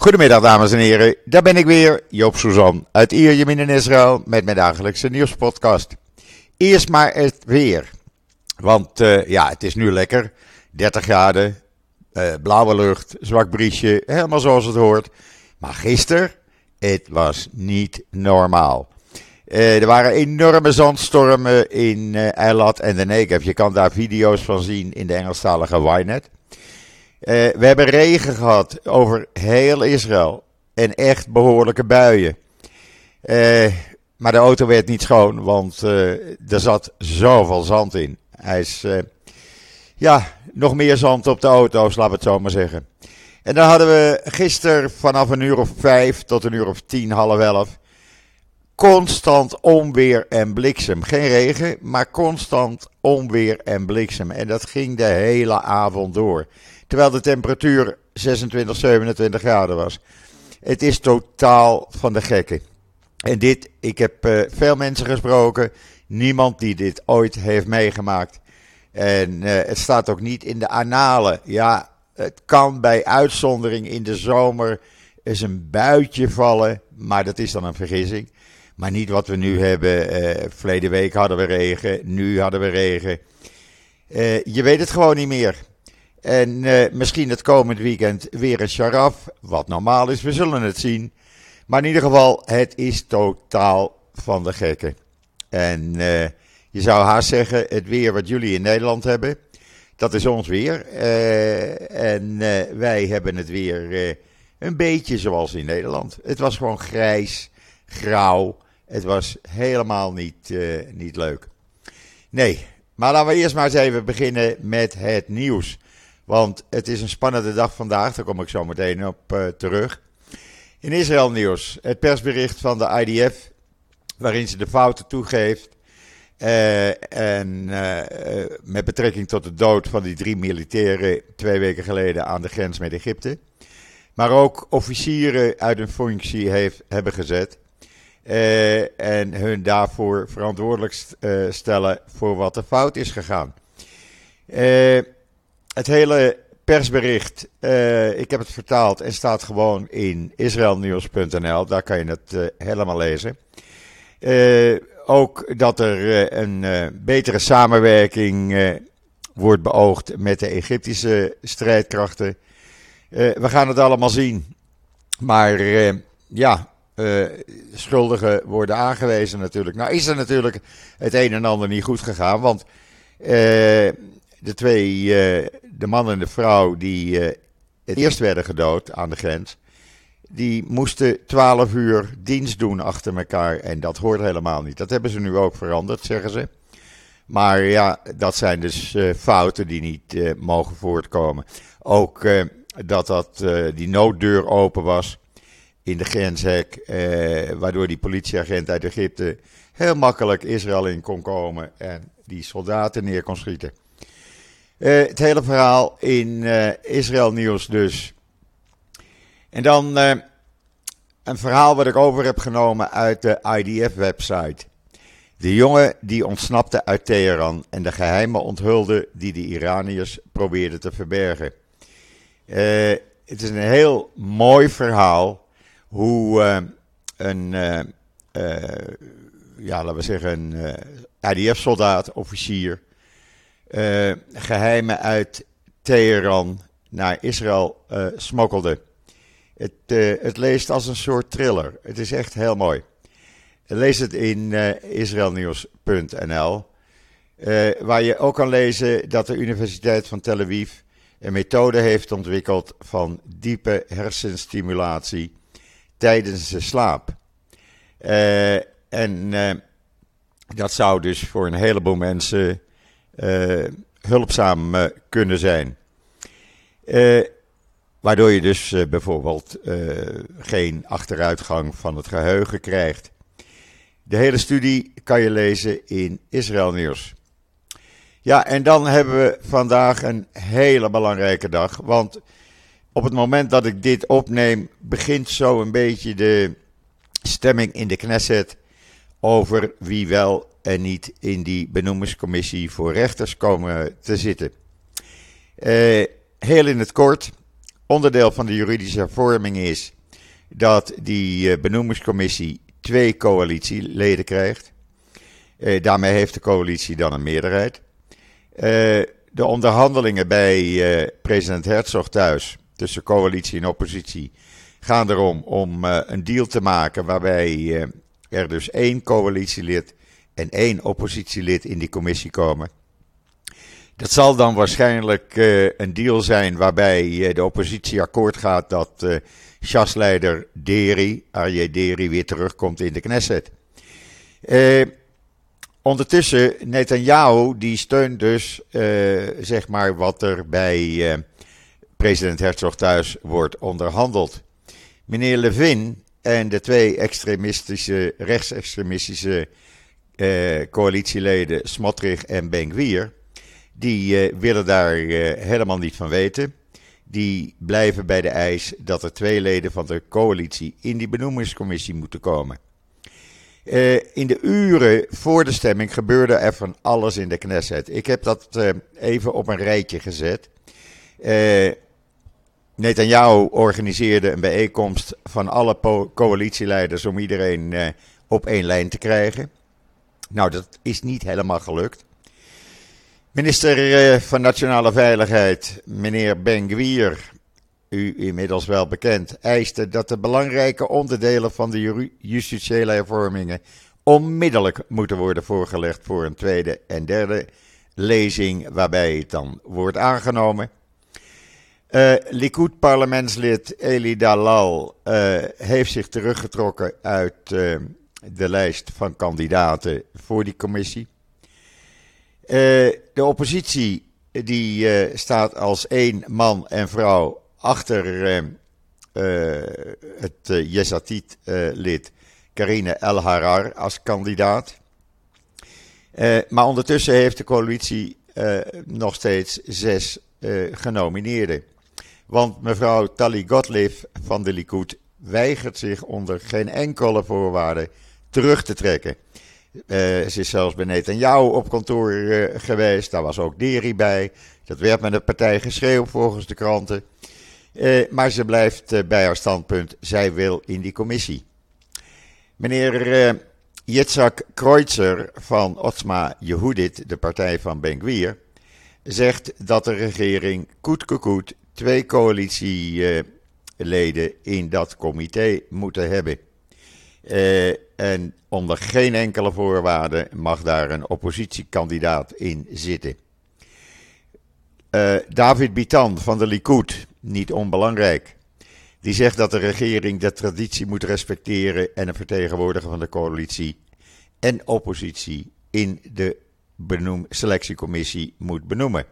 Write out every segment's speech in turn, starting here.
Goedemiddag dames en heren, daar ben ik weer, Joop Suzan uit Ierjemien in Israël met mijn dagelijkse nieuwspodcast. Eerst maar het weer, want uh, ja, het is nu lekker, 30 graden, uh, blauwe lucht, zwak briesje, helemaal zoals het hoort. Maar gisteren, het was niet normaal. Uh, er waren enorme zandstormen in Eilat en de Negev. Je kan daar video's van zien in de Engelstalige Ynet. Uh, we hebben regen gehad over heel Israël. En echt behoorlijke buien. Uh, maar de auto werd niet schoon, want uh, er zat zoveel zand in. Hij is, ja, nog meer zand op de auto's, laten we het zo maar zeggen. En dan hadden we gisteren vanaf een uur of vijf tot een uur of tien, half elf. Constant onweer en bliksem. Geen regen, maar constant onweer en bliksem. En dat ging de hele avond door. Terwijl de temperatuur 26, 27 graden was. Het is totaal van de gekken. En dit, ik heb uh, veel mensen gesproken. Niemand die dit ooit heeft meegemaakt. En uh, het staat ook niet in de analen. Ja, het kan bij uitzondering in de zomer eens een buitje vallen. Maar dat is dan een vergissing. Maar niet wat we nu hebben. Uh, verleden week hadden we regen. Nu hadden we regen. je weet het gewoon niet meer. En uh, misschien het komend weekend weer een sharaf, wat normaal is, we zullen het zien. Maar in ieder geval, het is totaal van de gekken. En uh, je zou haast zeggen, het weer wat jullie in Nederland hebben, dat is ons weer. Uh, en wij hebben het weer een beetje zoals in Nederland. Het was gewoon grijs, grauw. Het was helemaal niet, niet leuk. Nee, maar laten we eerst maar eens even beginnen met het nieuws. Want het is een spannende dag vandaag, daar kom ik zo meteen op uh, terug. In Israël nieuws, het persbericht van de IDF, waarin ze de fouten toegeeft. Uh, en uh, met betrekking tot de dood van die drie militairen twee weken geleden aan de grens met Egypte. Maar ook officieren uit hun functie heeft, hebben gezet. en hun daarvoor verantwoordelijk stellen voor wat er fout is gegaan het hele persbericht, uh, ik heb het vertaald en staat gewoon in israelnieuws.nl. Daar kan je het uh, helemaal lezen. Uh, ook dat er een betere samenwerking wordt beoogd met de Egyptische strijdkrachten. we gaan het allemaal zien. Maar ja, schuldigen worden aangewezen natuurlijk. Nou is er natuurlijk het een en ander niet goed gegaan, want de twee, uh, de man en de vrouw die uh, het eerst werden gedood aan de grens, die moesten 12 uur dienst doen achter elkaar. En dat hoort helemaal niet. Dat hebben ze nu ook veranderd, zeggen ze. Maar ja, dat zijn dus uh, fouten die niet mogen voortkomen. Ook dat, dat die nooddeur open was in de grenshek, waardoor die politieagent uit Egypte heel makkelijk Israël in kon komen en die soldaten neer kon schieten. Uh, het hele verhaal in uh, Israël Nieuws dus. En dan uh, een verhaal wat ik over heb genomen uit de IDF-website. De jongen die ontsnapte uit Teheran en de geheimen onthulde die de Iraniërs probeerden te verbergen. het is een heel mooi verhaal hoe een, ja, laten we zeggen, een IDF-soldaat, officier uh, geheimen uit Teheran naar Israël uh, smokkelde. Het, uh, het, leest als een soort thriller. Het is echt heel mooi. Lees het in israelnieuws.nl. waar je ook kan lezen dat de Universiteit van Tel Aviv een methode heeft ontwikkeld van diepe hersenstimulatie tijdens de slaap. en dat zou dus voor een heleboel mensen hulpzaam uh, kunnen zijn. Uh, waardoor je dus bijvoorbeeld geen achteruitgang van het geheugen krijgt. De hele studie kan je lezen in Israël Nieuws. Ja, en dan hebben we vandaag een hele belangrijke dag. Want op het moment dat ik dit opneem, begint zo een beetje de stemming in de Knesset over wie wel en niet in die benoemingscommissie voor rechters komen te zitten. Uh, heel in het kort, onderdeel van de juridische hervorming is dat die benoemingscommissie twee coalitieleden krijgt. daarmee heeft de coalitie dan een meerderheid. de onderhandelingen bij president Herzog thuis tussen coalitie en oppositie gaan erom om een deal te maken waarbij er dus één coalitielid en één oppositielid in die commissie komen. Dat zal dan waarschijnlijk uh, een deal zijn waarbij uh, de oppositie akkoord gaat dat uh, Sjasleider Deri, Arje Deri, weer terugkomt in de Knesset. ondertussen, Netanyahu, die steunt dus zeg maar wat er bij president Herzog thuis wordt onderhandeld. Meneer Levin en de twee extremistische, rechtsextremistische uh, coalitieleden Smotrich en Benguier, die uh, willen daar uh, helemaal niet van weten. Die blijven bij de eis dat er twee leden van de coalitie in die benoemingscommissie moeten komen. in de uren voor de stemming gebeurde er van alles in de Knesset. Ik heb dat even op een rijtje gezet. Netanyahu organiseerde een bijeenkomst van alle coalitieleiders om iedereen op één lijn te krijgen. Nou, dat is niet helemaal gelukt. Minister uh, van Nationale Veiligheid, meneer Ben-Gvir, u inmiddels wel bekend, eiste dat de belangrijke onderdelen van de justitiële hervormingen onmiddellijk moeten worden voorgelegd voor een tweede en derde lezing, waarbij het dan wordt aangenomen. Uh, Likud-parlementslid Eli Dalal uh, heeft zich teruggetrokken uit de lijst van kandidaten voor die commissie. de oppositie die staat als één man en vrouw achter het uh, Yesatit-lid Karine El Harar als kandidaat. maar ondertussen heeft de coalitie nog steeds zes genomineerden. Want mevrouw Tali Gottlieb van de Likud weigert zich onder geen enkele voorwaarde terug te trekken. Uh, ze is zelfs bij Netanyahu op kantoor uh, geweest. Daar was ook Deri bij. Dat werd met de partij geschreeuwd volgens de kranten. Uh, maar ze blijft bij haar standpunt. Zij wil in die commissie. Meneer Yitzhak Kreutzer van Otsma Yehudit, de partij van Ben zegt dat de regering koet twee coalitieleden in dat comité moeten hebben. Uh, en onder geen enkele voorwaarde mag daar een oppositiekandidaat in zitten. Uh, David Bitan van de Likud, niet onbelangrijk, die zegt dat de regering de traditie moet respecteren en een vertegenwoordiger van de coalitie en oppositie in de benoem, selectiecommissie moet benoemen.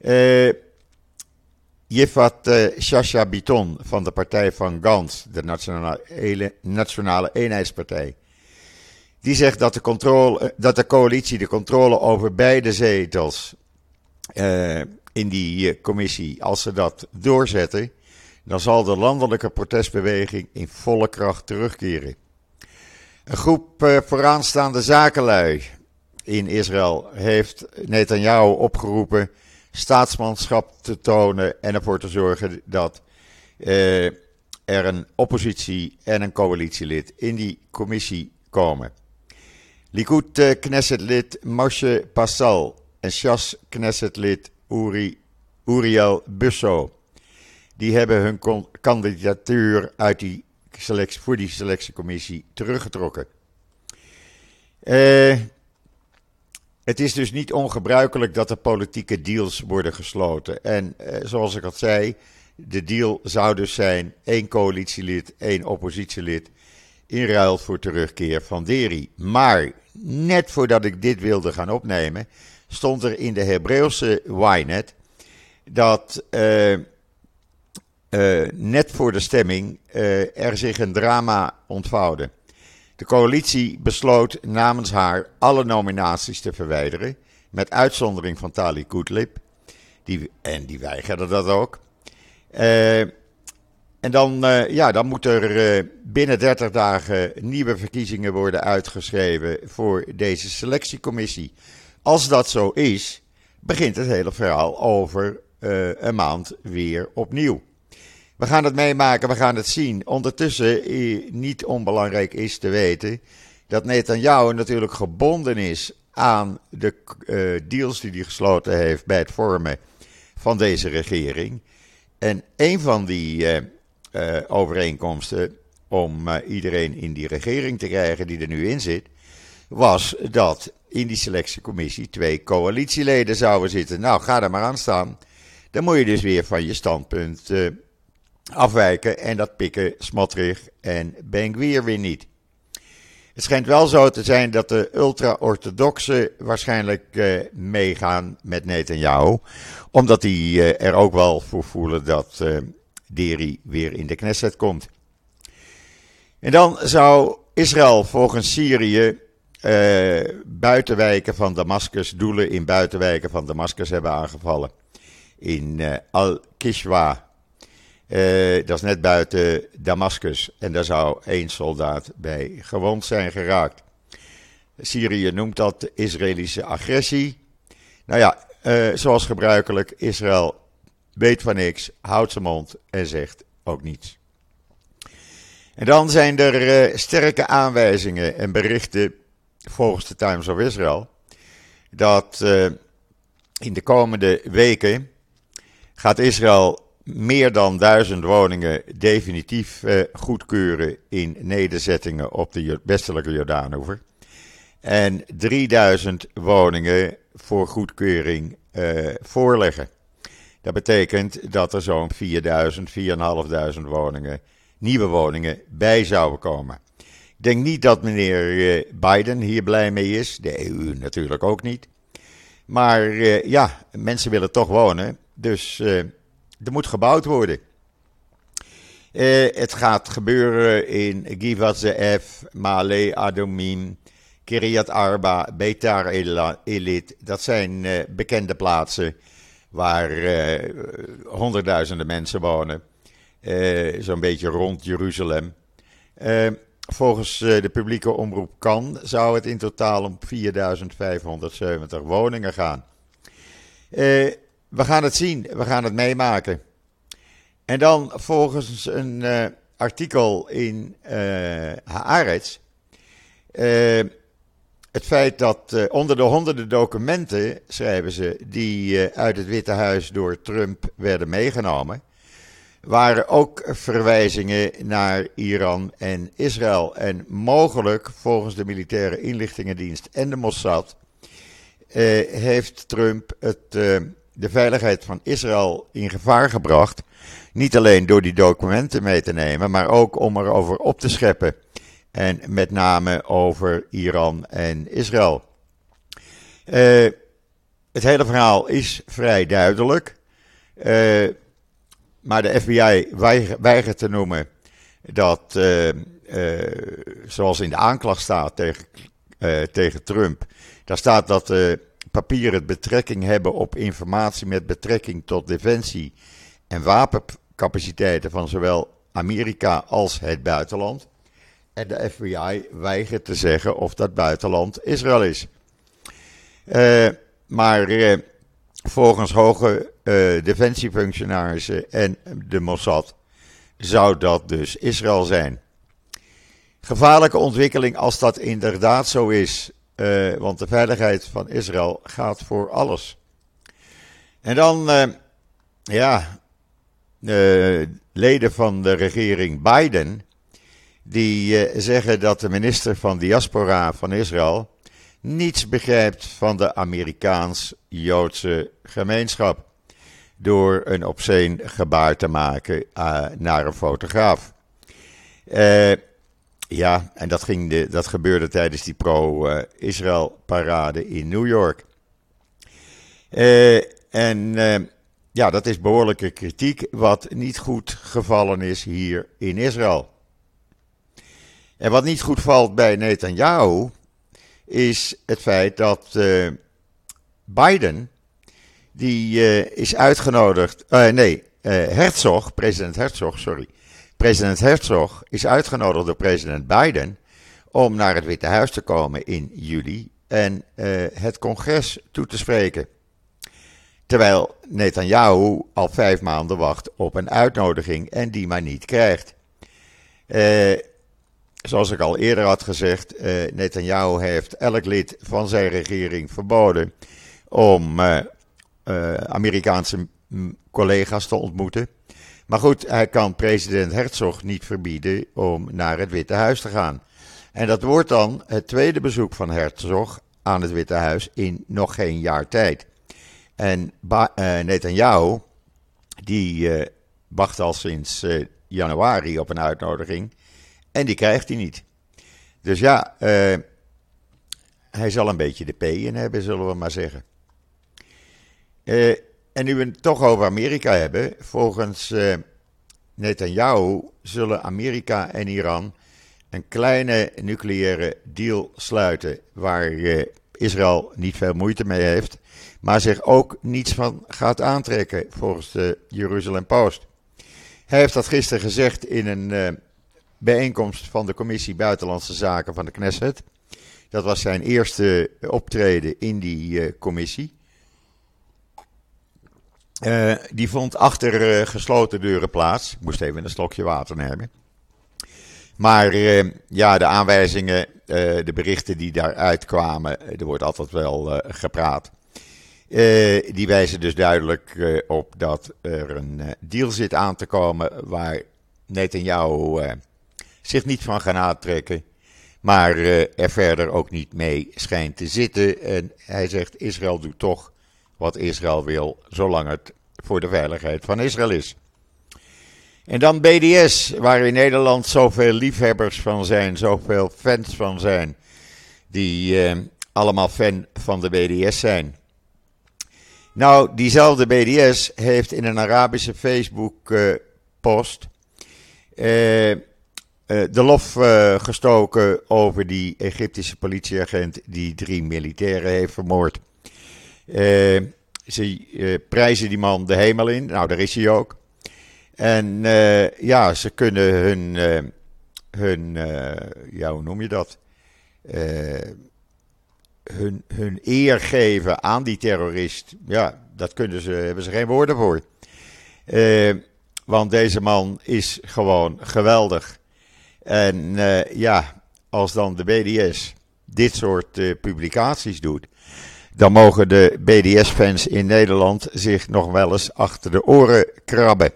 Uh, Jefat uh, Shasha Biton van de partij van Gans, de Nationale, Nationale Eenheidspartij. Die zegt dat de, controle, eh, dat de coalitie de controle over beide zetels uh, in die commissie, als ze dat doorzetten, dan zal de landelijke protestbeweging in volle kracht terugkeren. Een groep vooraanstaande zakenlui in Israël heeft Netanyahu opgeroepen staatsmanschap te tonen en ervoor te zorgen dat uh, er een oppositie en een coalitielid in die commissie komen. Likud uh, Knessetlid Moshe Passal en Shas Knessetlid Uri, Uriel Busso. Die hebben hun kandidatuur uit die selectie, voor die selectiecommissie teruggetrokken. Uh, het is dus niet ongebruikelijk dat er politieke deals worden gesloten. En eh, zoals ik al zei, de deal zou dus zijn één coalitielid, één oppositielid in ruil voor terugkeer van Deri. Maar net voordat ik dit wilde gaan opnemen, stond er in de Hebreeuwse Ynet dat uh, uh, net voor de stemming uh, er zich een drama ontvouwde. De coalitie besloot namens haar alle nominaties te verwijderen, met uitzondering van Tali Goodlip. Die, en die weigerde dat ook. Uh, en dan, uh, ja, dan moet er uh, binnen 30 dagen nieuwe verkiezingen worden uitgeschreven voor deze selectiecommissie. Als dat zo is, begint het hele verhaal over een maand weer opnieuw. We gaan het meemaken, we gaan het zien. Ondertussen, niet onbelangrijk is te weten dat Netanyahu natuurlijk gebonden is aan de deals die hij gesloten heeft bij het vormen van deze regering. En een van die overeenkomsten om iedereen in die regering te krijgen die er nu in zit, was dat in die selectiecommissie twee coalitieleden zouden zitten. Nou, ga er maar aan staan. Dan moet je dus weer van je standpunt afwijken. En dat pikken Smotrich en Benguier weer niet. Het schijnt wel zo te zijn dat de ultra-orthodoxen waarschijnlijk uh, meegaan met Netanyahu. Omdat die uh, er ook wel voor voelen dat Deri weer in de Knesset komt. En dan zou Israël volgens Syrië uh, buitenwijken van Damascus, doelen in buitenwijken van Damascus hebben aangevallen. In uh, Al-Kishwa. Uh, dat is net buiten Damascus. En daar zou één soldaat bij gewond zijn geraakt. Syrië noemt dat Israëlische agressie. Nou ja, zoals gebruikelijk, Israël weet van niks, houdt zijn mond en zegt ook niets. En dan zijn er sterke aanwijzingen en berichten volgens de Times of Israel, dat in de komende weken gaat Israël meer dan duizend woningen definitief uh, goedkeuren in nederzettingen op de westelijke Jordaanoever. En 3000 woningen voor goedkeuring uh, voorleggen. Dat betekent dat er zo'n 4000, 4500 woningen, nieuwe woningen bij zouden komen. Ik denk niet dat meneer eh, Biden hier blij mee is. De EU natuurlijk ook niet. Maar ja, mensen willen toch wonen. Dus er moet gebouwd worden. Uh, het gaat gebeuren in Givat Ze'ef, Male Adomim, Kiryat Arba, Beitar Elit. Dat zijn bekende plaatsen waar honderdduizenden mensen wonen. Zo'n beetje rond Jeruzalem. Volgens eh, de publieke omroep Kan zou het in totaal om 4570 woningen gaan. We gaan het zien, we gaan het meemaken. En dan volgens een uh, artikel in uh, Haaretz. het feit dat onder de honderden documenten, schrijven ze, die uit het Witte Huis door Trump werden meegenomen waren ook verwijzingen naar Iran en Israël. En mogelijk, volgens de militaire inlichtingendienst en de Mossad, eh, heeft Trump het, eh, de veiligheid van Israël in gevaar gebracht. Niet alleen door die documenten mee te nemen, maar ook om erover op te scheppen. En met name over Iran en Israël. Eh, het hele verhaal is vrij duidelijk. Uh, maar de FBI weigert te noemen dat, uh, zoals in de aanklacht staat tegen, tegen Trump, daar staat dat papieren betrekking hebben op informatie met betrekking tot defensie en wapencapaciteiten van zowel Amerika als het buitenland. En de FBI weigert te zeggen of dat buitenland Israël is. maar volgens hoge uh, defensiefunctionarissen en de Mossad zou dat dus Israël zijn. Gevaarlijke ontwikkeling als dat inderdaad zo is, uh, want de veiligheid van Israël gaat voor alles. En dan, uh, ja, leden van de regering Biden, die zeggen dat de minister van Diaspora van Israël niets begrijpt van de Amerikaans-Joodse gemeenschap door een obscene gebaar te maken naar een fotograaf. Uh, ja, en dat, ging de, dat gebeurde tijdens die pro-Israël-parade in New York. Uh, en ja, dat is behoorlijke kritiek, wat niet goed gevallen is hier in Israël. En wat niet goed valt bij Netanyahu, is het feit dat Biden die is uitgenodigd. Nee, Herzog, president Herzog, sorry. President Herzog is uitgenodigd door president Biden om naar het Witte Huis te komen in juli en het congres toe te spreken. Terwijl Netanyahu al vijf maanden wacht op een uitnodiging en die maar niet krijgt. Eh, zoals ik al eerder had gezegd, uh, Netanyahu heeft elk lid van zijn regering verboden om Amerikaanse collega's te ontmoeten. Maar goed, hij kan president Herzog niet verbieden om naar het Witte Huis te gaan. En dat wordt dan het tweede bezoek van Herzog aan het Witte Huis in nog geen jaar tijd. En ba uh, Netanyahu, die uh, wacht al sinds uh, januari op een uitnodiging. En die krijgt hij niet. Dus ja, hij zal een beetje de P in hebben, zullen we maar zeggen. En nu we het toch over Amerika hebben, volgens Netanyahu zullen Amerika en Iran een kleine nucleaire deal sluiten waar Israël niet veel moeite mee heeft, maar zich ook niets van gaat aantrekken volgens de Jeruzalem Post. Hij heeft dat gisteren gezegd in een uh, bijeenkomst van de Commissie Buitenlandse Zaken van de Knesset. Dat was zijn eerste optreden in die uh, commissie. Uh, die vond achter gesloten deuren plaats. Ik moest even een slokje water nemen. Maar uh, ja, de aanwijzingen, de berichten die daaruit kwamen, er wordt altijd wel gepraat. die wijzen dus duidelijk op dat er een deal zit aan te komen waar Netanyahu zich niet van gaat aantrekken. Maar er verder ook niet mee schijnt te zitten. En hij zegt: Israël doet toch wat Israël wil, zolang het voor de veiligheid van Israël is. En dan BDS, waar in Nederland zoveel liefhebbers van zijn, zoveel fans van zijn, die eh, allemaal fan van de BDS zijn. Nou, diezelfde BDS heeft in een Arabische Facebook-post eh, eh, de lof gestoken over die Egyptische politieagent die drie militairen heeft vermoord. Uh, ze prijzen die man de hemel in, nou daar is hij ook. En uh, ja, ze kunnen hun, hun ja, hoe noem je dat? hun, hun eer geven aan die terrorist. Ja, dat kunnen ze, hebben ze geen woorden voor. want deze man is gewoon geweldig. En ja, als dan de BDS dit soort publicaties doet, dan mogen de BDS-fans in Nederland zich nog wel eens achter de oren krabben.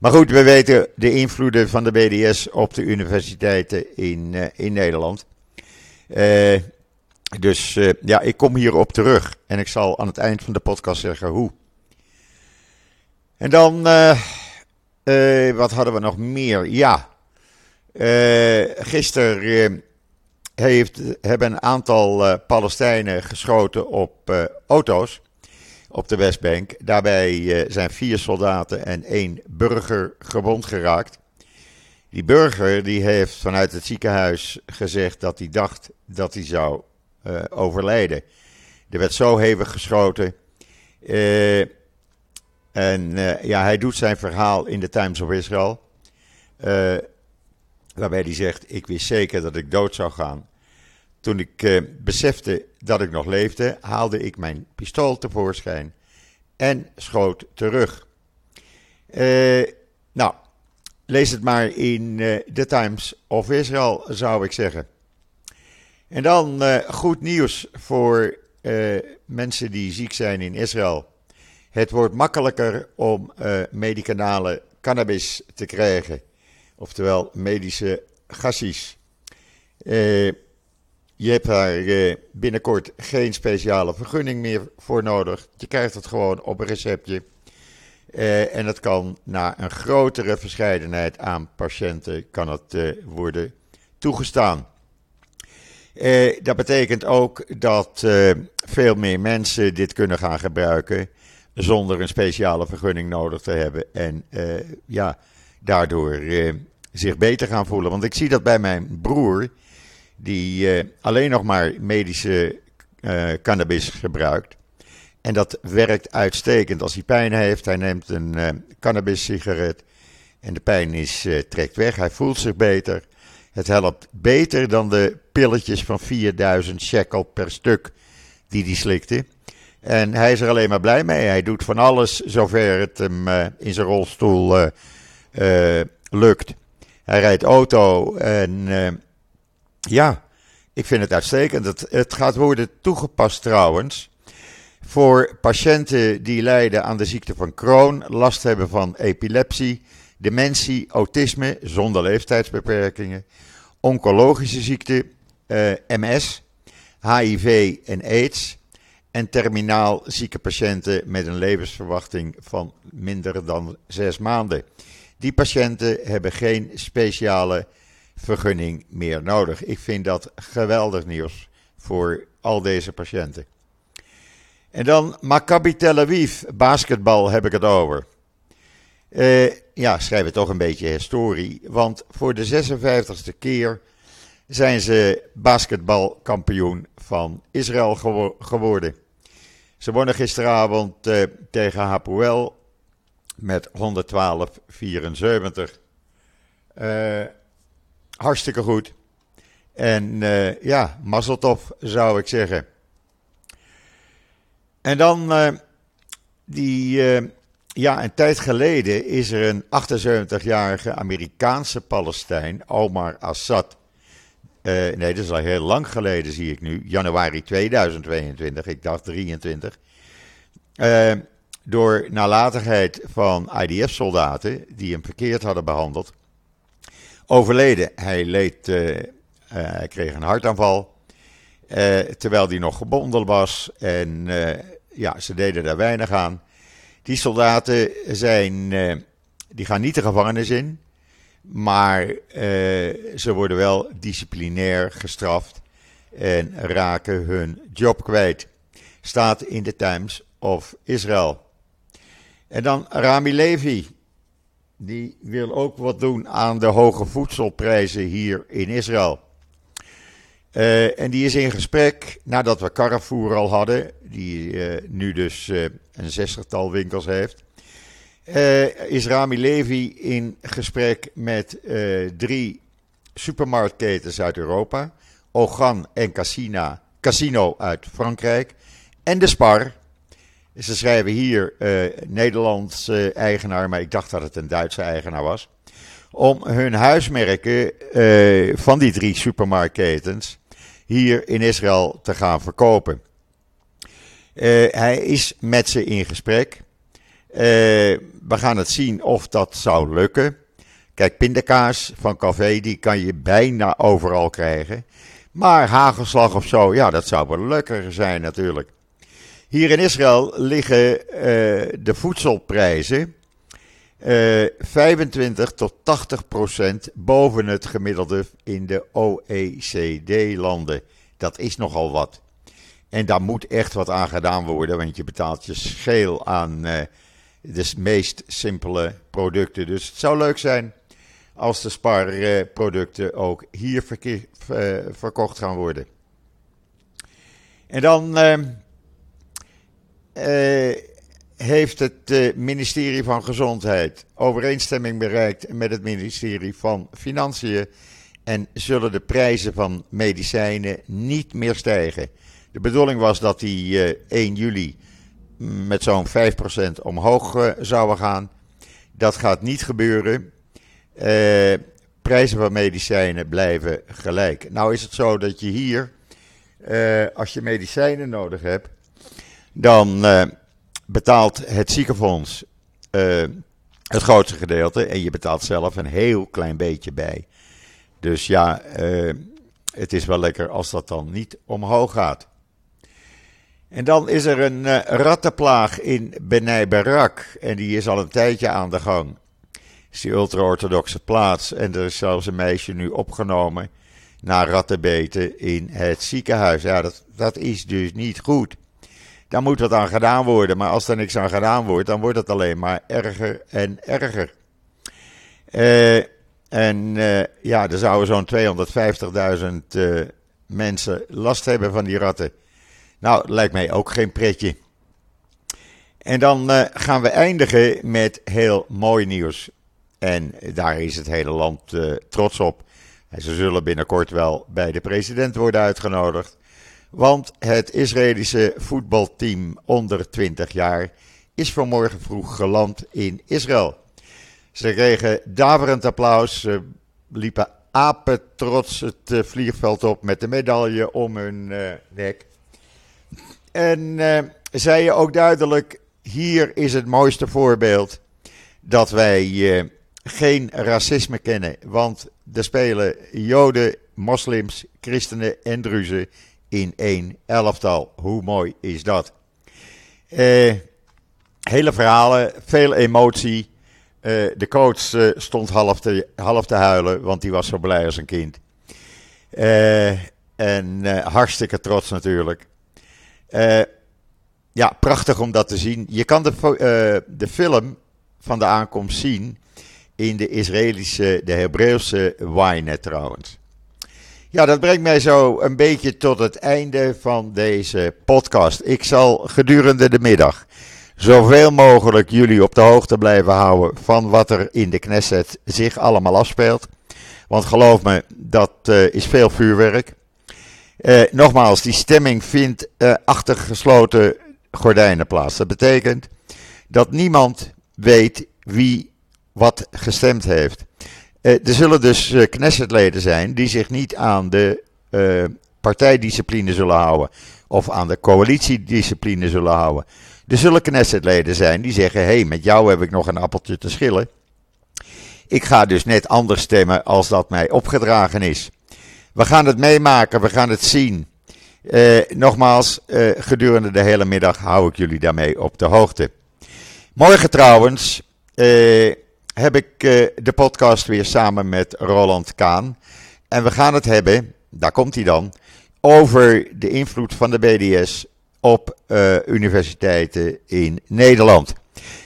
Maar goed, we weten de invloeden van de BDS op de universiteiten in, uh, in Nederland. Uh, dus uh, ja, ik kom hierop terug en ik zal aan het eind van de podcast zeggen hoe. En dan, wat hadden we nog meer? Ja, gisteren heeft, hebben een aantal Palestijnen geschoten op auto's op de Westbank. Daarbij eh, zijn vier soldaten en één burger gewond geraakt. Die burger die heeft vanuit het ziekenhuis gezegd dat hij dacht dat hij zou overlijden. Er werd zo hevig geschoten. En ja, hij doet zijn verhaal in de Times of Israel. Waarbij hij zegt: Ik wist zeker dat ik dood zou gaan. Toen ik uh, besefte dat ik nog leefde, haalde ik mijn pistool tevoorschijn en schoot terug. Uh, nou, lees het maar in uh, The Times of Israel, zou ik zeggen. En dan goed nieuws voor mensen die ziek zijn in Israël. Het wordt makkelijker om medicinale cannabis te krijgen, oftewel medische gassis. Je hebt daar eh, binnenkort geen speciale vergunning meer voor nodig. Je krijgt het gewoon op een receptje. Uh, en het kan na een grotere verscheidenheid aan patiënten kan het, worden toegestaan. Dat betekent ook dat veel meer mensen dit kunnen gaan gebruiken zonder een speciale vergunning nodig te hebben. En ja, daardoor zich beter gaan voelen. Want ik zie dat bij mijn broer die uh, alleen nog maar medische uh, cannabis gebruikt. En dat werkt uitstekend. Als hij pijn heeft, hij neemt een uh, cannabis-sigaret en de pijn is, trekt weg. Hij voelt zich beter. Het helpt beter dan de pilletjes van 4000 shekel per stuk die hij slikte. En hij is er alleen maar blij mee. Hij doet van alles zover het hem in zijn rolstoel lukt. Hij rijdt auto en ja, ik vind het uitstekend. Het, het gaat worden toegepast trouwens voor patiënten die lijden aan de ziekte van Crohn, last hebben van epilepsie, dementie, autisme zonder leeftijdsbeperkingen, oncologische ziekte, eh, MS, HIV en AIDS en terminaal zieke patiënten met een levensverwachting van minder dan zes maanden. Die patiënten hebben geen speciale vergunning meer nodig. Ik vind dat geweldig nieuws voor al deze patiënten. En dan Maccabi Tel Aviv, basketbal heb ik het over. Uh, ja, schrijven toch een beetje historie, want voor de 56e keer zijn ze basketbalkampioen van Israël geworden. Ze wonnen gisteravond uh, tegen Hapoel met 112-74. Uh, hartstikke goed. En uh, ja, mazzeltov zou ik zeggen. En dan, uh, die, ja, een tijd geleden is er een 78-jarige Amerikaanse Palestijn, Omar Assad. nee, dat is al heel lang geleden, zie ik nu. Januari 2022, ik dacht 23. Door nalatigheid van IDF-soldaten die hem verkeerd hadden behandeld overleden. Hij leed, uh, hij kreeg een hartaanval. Uh, terwijl hij nog gebonden was. En ja, ze deden daar weinig aan. Die soldaten zijn, die gaan niet de gevangenis in. Maar ze worden wel disciplinair gestraft. En raken hun job kwijt. Staat in de Times of Israel. En dan Rami Levi die wil ook wat doen aan de hoge voedselprijzen hier in Israël. Uh, en die is in gesprek, nadat we Carrefour al hadden, die uh, nu dus uh, een zestigtal winkels heeft, is Rami Levi in gesprek met drie supermarktketens uit Europa, Ogan en Casina, Casino uit Frankrijk. En de Spar ze schrijven hier uh, Nederlands eigenaar, maar ik dacht dat het een Duitse eigenaar was. Om hun huismerken uh, van die drie supermarktketens hier in Israël te gaan verkopen. Uh, hij is met ze in gesprek. we gaan het zien of dat zou lukken. Kijk, pindakaas van café, die kan je bijna overal krijgen. Maar hagelslag of zo, ja, dat zou wel leuker zijn natuurlijk. Hier in Israël liggen uh, de voedselprijzen uh, eh, 25 tot 80 procent boven het gemiddelde in de OECD-landen. Dat is nogal wat. En daar moet echt wat aan gedaan worden, want je betaalt je scheel aan uh, de meest simpele producten. Dus het zou leuk zijn als de spaarproducten ook hier verkocht gaan worden. En dan heeft het uh, ministerie van Gezondheid overeenstemming bereikt met het ministerie van Financiën en zullen de prijzen van medicijnen niet meer stijgen. De bedoeling was dat die uh, eh, 1 juli met zo'n 5% omhoog zouden gaan. Dat gaat niet gebeuren. prijzen van medicijnen blijven gelijk. Nou is het zo dat je hier, als je medicijnen nodig hebt, dan uh, betaalt het ziekenfonds uh, het grootste gedeelte en je betaalt zelf een heel klein beetje bij. Dus ja, uh, het is wel lekker als dat dan niet omhoog gaat. En dan is er een uh, rattenplaag in Benai Barak en die is al een tijdje aan de gang. Het is die ultra-orthodoxe plaats en er is zelfs een meisje nu opgenomen na rattenbeten in het ziekenhuis. Ja, dat, dat is dus niet goed. Daar moet wat aan gedaan worden. Maar als er niks aan gedaan wordt, dan wordt het alleen maar erger en erger. Uh, en uh, ja, er zouden zo'n 250.000 uh, mensen last hebben van die ratten. Nou, lijkt mij ook geen pretje. En dan gaan we eindigen met heel mooi nieuws. En daar is het hele land trots op. Ze zullen binnenkort wel bij de president worden uitgenodigd Want het Israëlische voetbalteam onder 20 jaar is vanmorgen vroeg geland in Israël. Ze kregen daverend applaus. Ze liepen apetrots het eh, vliegveld op met de medaille om hun uh, nek. En uh, zeiden ook duidelijk: hier is het mooiste voorbeeld dat wij geen racisme kennen. Want er spelen Joden, moslims, christenen en druzen in één elftal. Hoe mooi is dat? hele verhalen, veel emotie. Uh, de coach uh, stond half te, half te huilen, want die was zo blij als een kind. En hartstikke trots natuurlijk. ja, prachtig om dat te zien. Je kan de, de film van de aankomst zien in de Israëlische, de Hebreeuwse Ynet trouwens. Ja, dat brengt mij zo een beetje tot het einde van deze podcast. Ik zal gedurende de middag zoveel mogelijk jullie op de hoogte blijven houden van wat er in de Knesset zich allemaal afspeelt. Want geloof me, dat uh, is veel vuurwerk. Uh, nogmaals, die stemming vindt uh, achter gesloten gordijnen plaats. Dat betekent dat niemand weet wie wat gestemd heeft. Er zullen dus Knessetleden zijn die zich niet aan de partijdiscipline zullen houden. Of aan de coalitiediscipline zullen houden. Er zullen Knessetleden zijn die zeggen: hé, hey, met jou heb ik nog een appeltje te schillen. Ik ga dus net anders stemmen als dat mij opgedragen is. We gaan het meemaken, we gaan het zien. Eh, nogmaals, eh, gedurende de hele middag hou ik jullie daarmee op de hoogte. Morgen trouwens eh, heb ik eh, de podcast weer samen met Roland Kaan. En we gaan het hebben, daar komt hij dan, over de invloed van de BDS op uh, universiteiten in Nederland.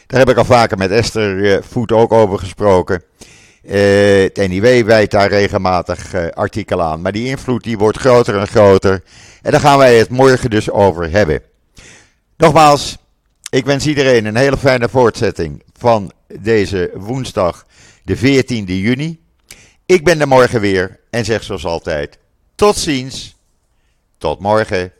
Daar heb ik al vaker met Esther uh, Voet ook over gesproken. Het NIW wijt daar regelmatig artikelen aan. Maar die invloed die wordt groter en groter. En daar gaan wij het morgen dus over hebben. Nogmaals, ik wens iedereen een hele fijne voortzetting van deze woensdag, de 14e juni. Ik ben er morgen weer en zeg zoals altijd: tot ziens, tot morgen.